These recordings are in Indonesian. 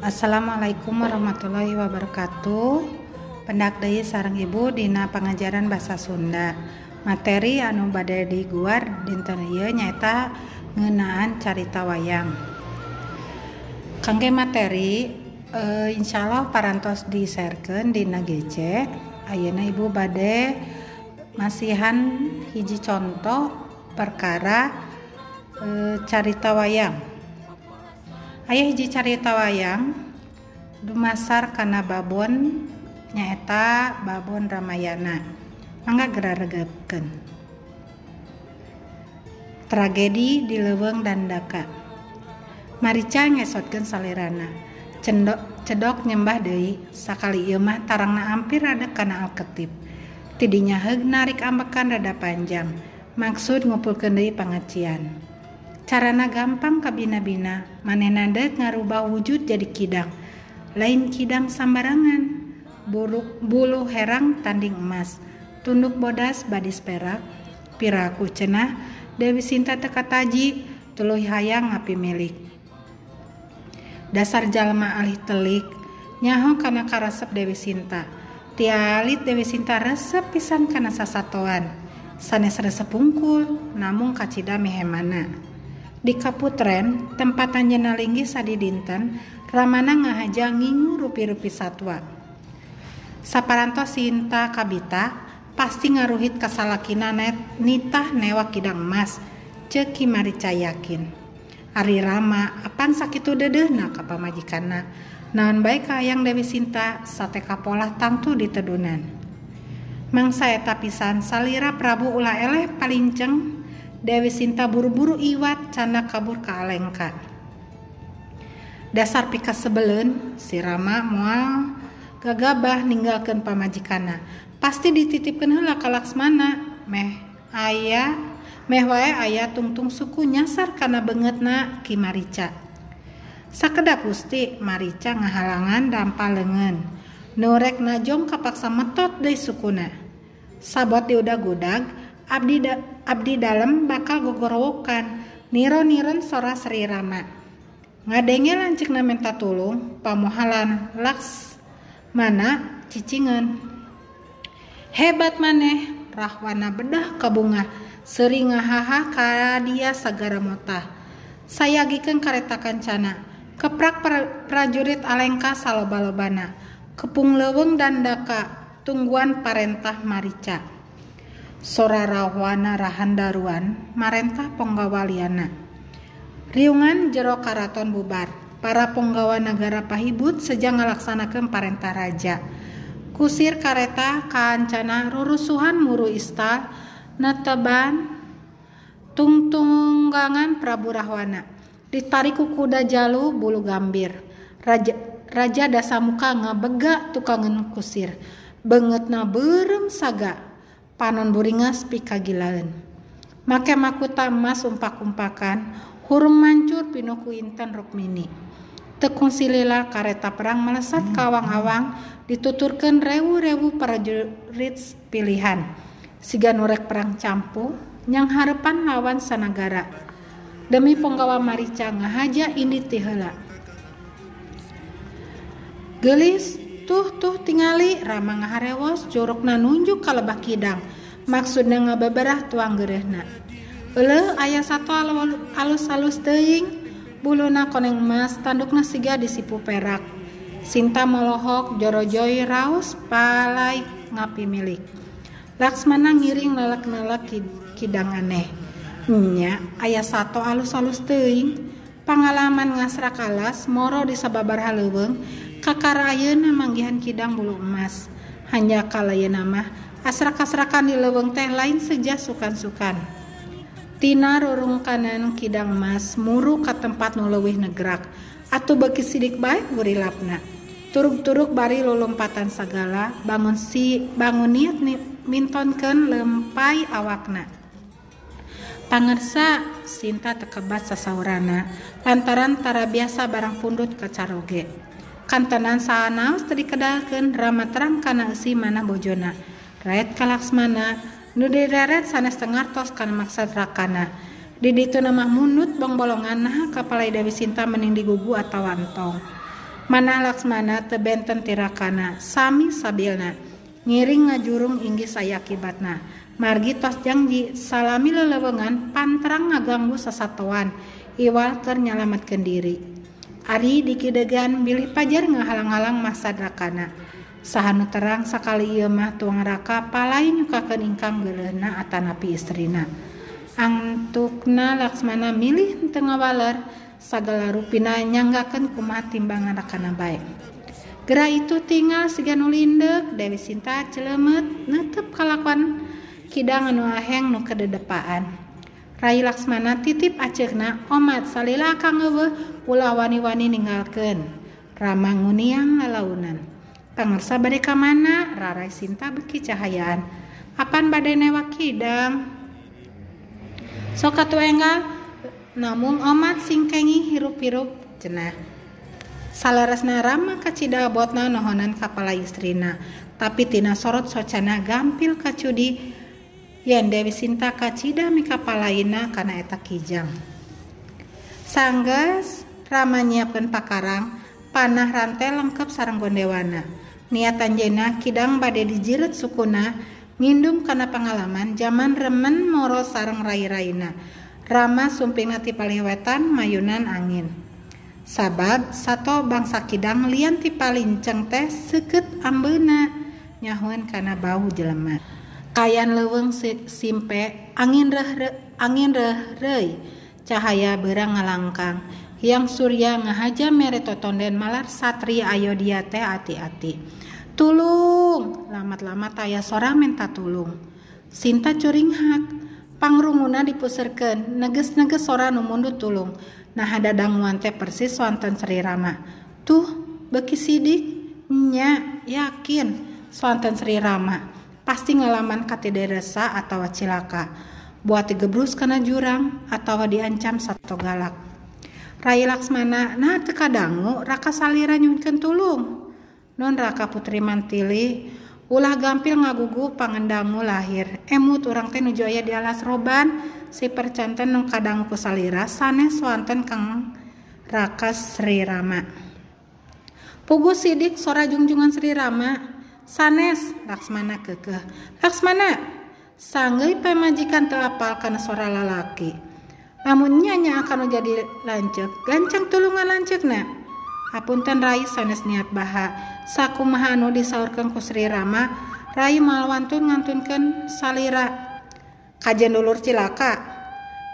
Assalamualaikum warahmatullahi wabarakatuh. Pendak deui sareng ibu dina pengajaran bahasa Sunda. Materi anu bade diguar dinten ieu nyaeta ngeunaan carita wayang. Kangge materi e, insyaallah parantos diserkeun dina GC ayeuna ibu bade masihan hiji contoh perkara e, carita wayang Ayah hiji carita wayang dumasar karena babon nyaeta babon Ramayana. Mangga geraregepkeun tragedi di leweng dan daka Marica ngesotkeun salerana. Cendok cedok nyembah deui sakali ieu mah tarangna hampir ada kana alketip. Tidinya heug narik ambekan rada panjang. Maksud ngumpulkeun deui pangacian. Carana gampang kabina-bina manehna dek ngarubah wujud jadi kidang. Lain kidang sambarangan bulu, bulu herang tanding emas. Tunduk bodas badis perak piraku cenah Dewi Sinta teka taji tuluh hayang ngapi milik. Dasar jalma alih telik nyaho kana karasep Dewi Sinta. Tialit Dewi Sinta resep pisan kana sasatoan. Sanes resep pungkul namun kacida mehemana di Kaputren tempat Anjena Linggi Sadi Dinten Ramana ngahaja ngingu rupi-rupi satwa. Saparanto Sinta Kabita pasti ngaruhit kasalakina net nitah newa kidang emas ceki marica yakin Ari Rama apan sakitu ka pamajikana naon baik kayang Dewi Sinta sate kapolah tangtu di tedunan Mangsa eta pisan salira Prabu ulah eleh palinceng Dewi Sinta buru-buru iwat canda kabur ke alengka. Dasar pika sebelen, si Rama mual gagabah ninggalkan pamajikana. Pasti dititipkan heula ka Laksmana. Meh ayah, meh wae ayah tungtung suku nyasar kana bengetna Ki Marica. Sakedap Gusti Marica ngahalangan dampal lengan. Nurek najong kapaksa metot deui sukuna. Sabot diudag gudag Abdi da, abdi dalam bakal gogorowokan niro niron sora Sri Rama ngadenge lancik na minta tulung pamohalan laks mana cicingan. Hebat maneh rahwana bedah kabunga sering ngahaha dia sagara mota. Saya giken kareta kancana keprak prajurit alengka salobalobana kepung leweng dan daka tungguan parentah marica Sora Rawana Rahandaruan Marentah Ponggawaliana. Riungan Jero Karaton bubar para penggawa negara pahibut sejak ngalaksanakan parentah raja. Kusir kareta kancana rurusuhan muru istal nateban tungtunggangan Prabu Rahwana. Ditarik kuda jalu bulu gambir. Raja Raja Dasamuka ngabega tukangan kusir. Banget na berem saga panon buringas pikagilaen make makuta emas umpak-umpakan hurung mancur pinuku inten rukmini. Tekung silila kareta perang melesat kawang awang dituturkan rewu-rewu prajurit pilihan. Siga nurek perang campu nyang harapan lawan sanagara. Demi penggawa marica ngahaja ini tihela. Gelis tuh tuh tingali Rama ngaharewos curugna nunjuk ka lebah kidang. Maksudnya ngababarah tuang gerehna. Ele ayah satu alus-alus teing buluna koneng emas tandukna siga disipu perak. Sinta melohok jorojoy raus palai ngapi milik. Laksmana ngiring nalak-nalak kidang aneh. Nya ayah satu alus-alus teing pengalaman ngasra kalas moro di sababar Kakarayeuna manggihan Kidang bulu emas. Hanya kalayana mah asrak-asrakan di leweng teh lain sejah sukan-sukan. Tina rurung kanan Kidang emas muru ke tempat nu leuwih negerak. Atuh bagi sidik baik gurilapna. Turuk-turuk bari lompatan segala bangun si bangun niat mintonken lempai awakna. Pangersa Sinta tekebat sasaurana lantaran tara biasa barang pundut ke caroge. Kantanan saanaos tadi kedalkeun rama terang kana si mana bojona. Raet kalaksmana nu deret sanes tengartos kana maksad rakana. Di ditu nama munut bong bolongan nah kapalai Dewi Sinta mening digugu atau wantong. Mana Laksmana tebenten tirakana sami sabilna. Ngiring ngajurung inggih saya akibatna margi tos janji salami lelewengan panterang ngaganggu sesatuan iwal ternyalamatkan diri Ari dikidegan bilih Pajar ngahalang-halang masadrakana sahanu terang sakali ieu mah tuang raka palai nyukakeun ingkang geuleuhna atanapi istrina. Angtukna laksmana milih teu ngawaler sagala rupina nyanggakeun kumaha timbangan rakana baik Gera itu tinggal sigan lindek Dewi Sinta celemet netep kalakuan. Kidang anu aheng nu kededepaan. Rai Laksmana titip acehna omat salila kangeuweuh ulah wani-wani ninggalkeun. Rama nguniang lalaunan. Pangersa bade ka mana? Rarai Sinta beki cahayaan. Apan bade newak kidang? Sok atuh enggal namung omat singkengi hirup-hirup cenah. salarasna Rama kacida botna nohonan kapala istrina, tapi tina sorot socana gampil kacudi yen Dewi Sinta kacida mi kapalaina kana eta kijang Sanggas Rama nyiapkan pakarang panah rantai lengkap sarang gondewana niatan jena kidang bade dijiret sukuna ngindum kana pengalaman zaman remen moro sarang rai-raina Rama sumping ti paliwetan mayunan angin. Sabab satu bangsa kidang lian ti palinceng teh seket ambena nyahuan karena bau jelema. Kayan leweng simpe angin reh re, angin reh cahaya berang ngalangkang. Yang surya ngahaja mere totonden malar satri ayo dia teh ati-ati. Tulung, lamat-lamat ayah sorang minta tulung. Sinta curing hak, pangrunguna dipuserkan neges-neges sora nu mundut tulung. Nah ada danguan teh persis swanten Sri Rama. Tuh beki sidik? Nya yakin. Swanten Sri Rama pasti ngalaman katidresa atau cilaka. Buat digebrus kena jurang atau diancam satu galak. Rai Laksmana nah teka dangu raka salira nyunkeun tulung. Non raka putri mantili ulah gampil ngagugu pangendangu lahir. Emut orang teh nuju aya di alas roban si percanten nung kadang kusalira sanes swanten kang raka Sri Rama. Pugu sidik sora junjungan Sri Rama sanes Laksmana kekeh. Laksmana sanggeui pemajikan terapal karena suara lalaki. Namun nyanya akan jadi lancek. Gancang tulungan lancek nak. apunten Rai sanes niat baha. Saku mahanu disaurkan ku Sri Rama Rai malwantun ngantunkan salira. Kajen dulur cilaka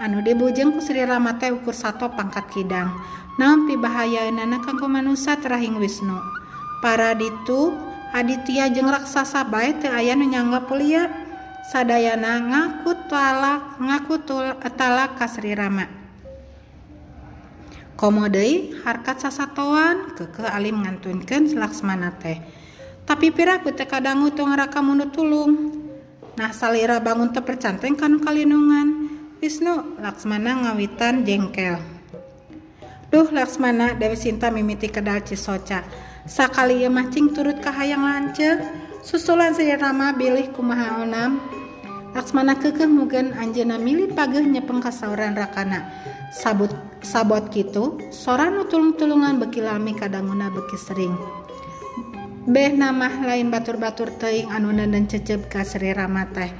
anu dibujeng ku Sri Rama teh ukur sato pangkat kidang. Naon pibahaya nana kanggo manusia terahing Wisnu? Para ditu Aditya jeung raksasa bae teu aya nu nyangga pulia sadayana ngaku talak ngaku talak ka Sri Rama komo deui harkat sasatoan keke alim ngantunkeun Laksmana teh. Tapi piraku teh kadangu tong raka munut tulung? Nah salira bangun teu percanteng kanu kalindungan Wisnu Laksmana ngawitan jengkel. Duh Laksmana Dewi Sinta mimiti kedal Cisoca. Sakali ia macing turut kahayang lancek. Susulan saya rama bilih kumaha onam. Laksmana kekeh mugen anjena milih pageh nyepeng kasauran rakana. Sabut sabot gitu soran tulung-tulungan beki lami kadanguna beki sering. Beh nama lain batur-batur teing anuna dan cecep ka Sri Rama teh.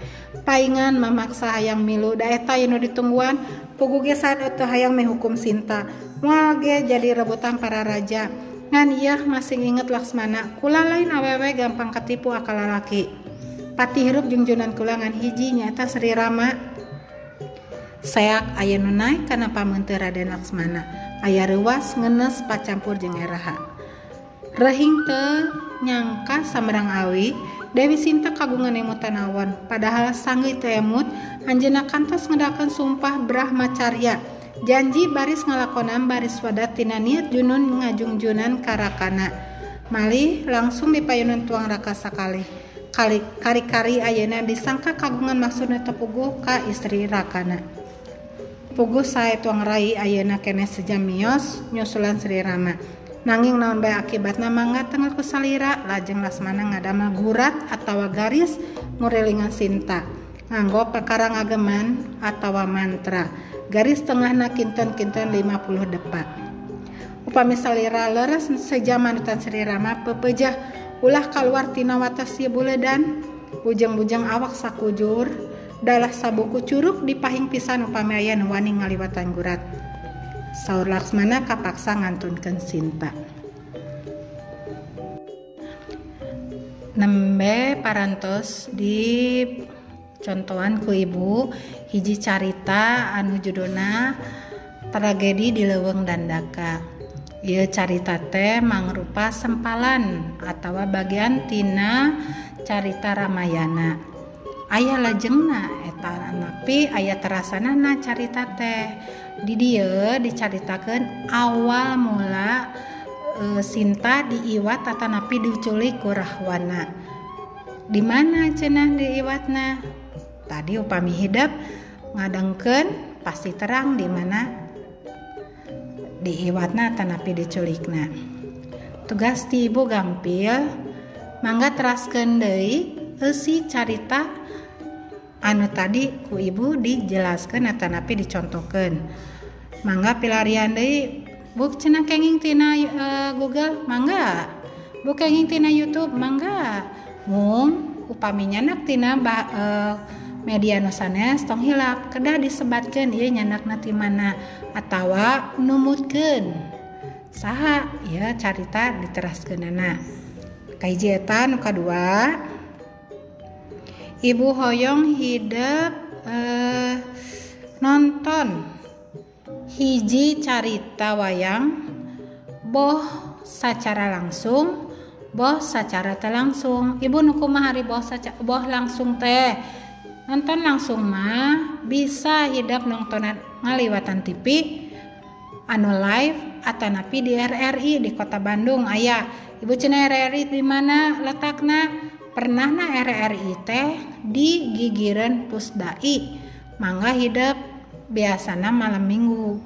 Paingan memaksa hayang milu da eta anu ditungguan pugu saat itu hayang mehukum Sinta. Moal ge jadi rebutan para raja ngan iya masih inget Laksmana kula lain awewe gampang ketipu akal lalaki pati hirup jungjunan kulangan hiji nyata Sri Rama. Seak aya nunai karena pamente Raden Laksmana. Ayah ruas ngenes pacampur jeng eraha rehing te nyangka samerang awi Dewi Sinta kagungan emut tanawan padahal sanggi temut anjena kantos ngedakan sumpah Brahmacarya janji baris ngalakonan baris wadatina niat Junun ngajungjunan karakana. Malih langsung dipayunan tuang raka sakali. Kali kari-kari ayana disangka kagungan maksudnya tepugu ka istri rakana. Pugu saya tuang rai ayana kene sejamios nyusulan Sri Rama. Nanging naon bae akibatna mangga tengah kusalira lajeng lasmana ngadamel gurat atau garis ngurelingan sinta. Nganggo perkara ngageman atau mantra garis tengah na kinten-kinten 50 depat upami salira leres sejaman tan Sri Rama pepejah ulah keluar tina watas buledan. Bujang-bujang awak sakujur dalah sabuku curug dipahing pisan upami aya nu wani ngaliwatan gurat. Saur Laksmana kapaksa ngantunkeun Sinta. Nembe parantos di contohan ku ibu. Hiji carita anu judona tragedi di leweng dandaka. Ia carita teh mangrupa sempalan atau bagian tina carita Ramayana. Ayah lajengna eta napi ayah terasanana carita teh. Di dia dicaritakan awal mula e, Sinta diiwat tata napi diculik ku Rahwana. Di mana cenah diiwatna? tadi upami hidup ngadengken pasti terang di mana diiwatna tanapi diculikna. Tugas ti ibu gampil mangga teraskan deui esi carita anu tadi ku ibu dijelaskan tanapi dicontohkan mangga pilarian deui buk cenah kenging tina uh, Google? Mangga. Buk kenging tina YouTube? Mangga. Mung upaminya nak tina bah, uh, e, media nusanes tong hilap kedah disebatkan ia nyanakna ti mana atawa numutkeun. Saha ya carita diteraskeunana. Kaiji eta nuka dua ibu hoyong hidep eh, nonton hiji carita wayang boh secara langsung boh secara teh langsung. Ibu nuku mahari boh boh langsung teh? Nonton langsung mah bisa hidup nontonan ngaliwatan TV anu live atau napi di RRI di kota Bandung. Ayah ibu cina RRI di mana letakna? Pernah na RRI teh di gigiran pusdai mangga hidup biasana malam minggu.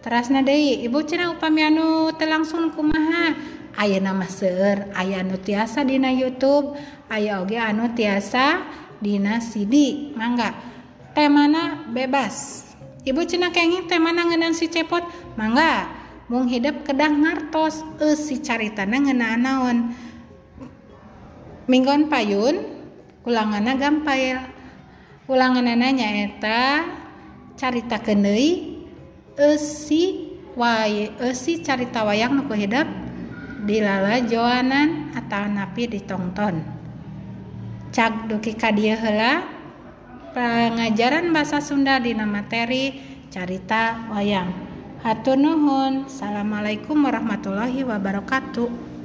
Terasna deui ibu cina upami anu langsung kumaha? Ayah nama ser ayah anu tiasa dina YouTube ayah oge anu tiasa Dina Sidi mangga. Temana bebas? Ibu Cina kenging temana ngenan si cepot? Mangga. Mung hidup kedah ngartos e si caritana ngeunaan naon? Minggon payun ulangana gampail. Ulanganana nyaeta carita kenei eus si wae si carita wayang nu hidup dilala joanan atau napi ditonton Cak duki kadia hela pengajaran bahasa Sunda dina materi carita wayang. Hatur nuhun. Assalamualaikum warahmatullahi wabarakatuh.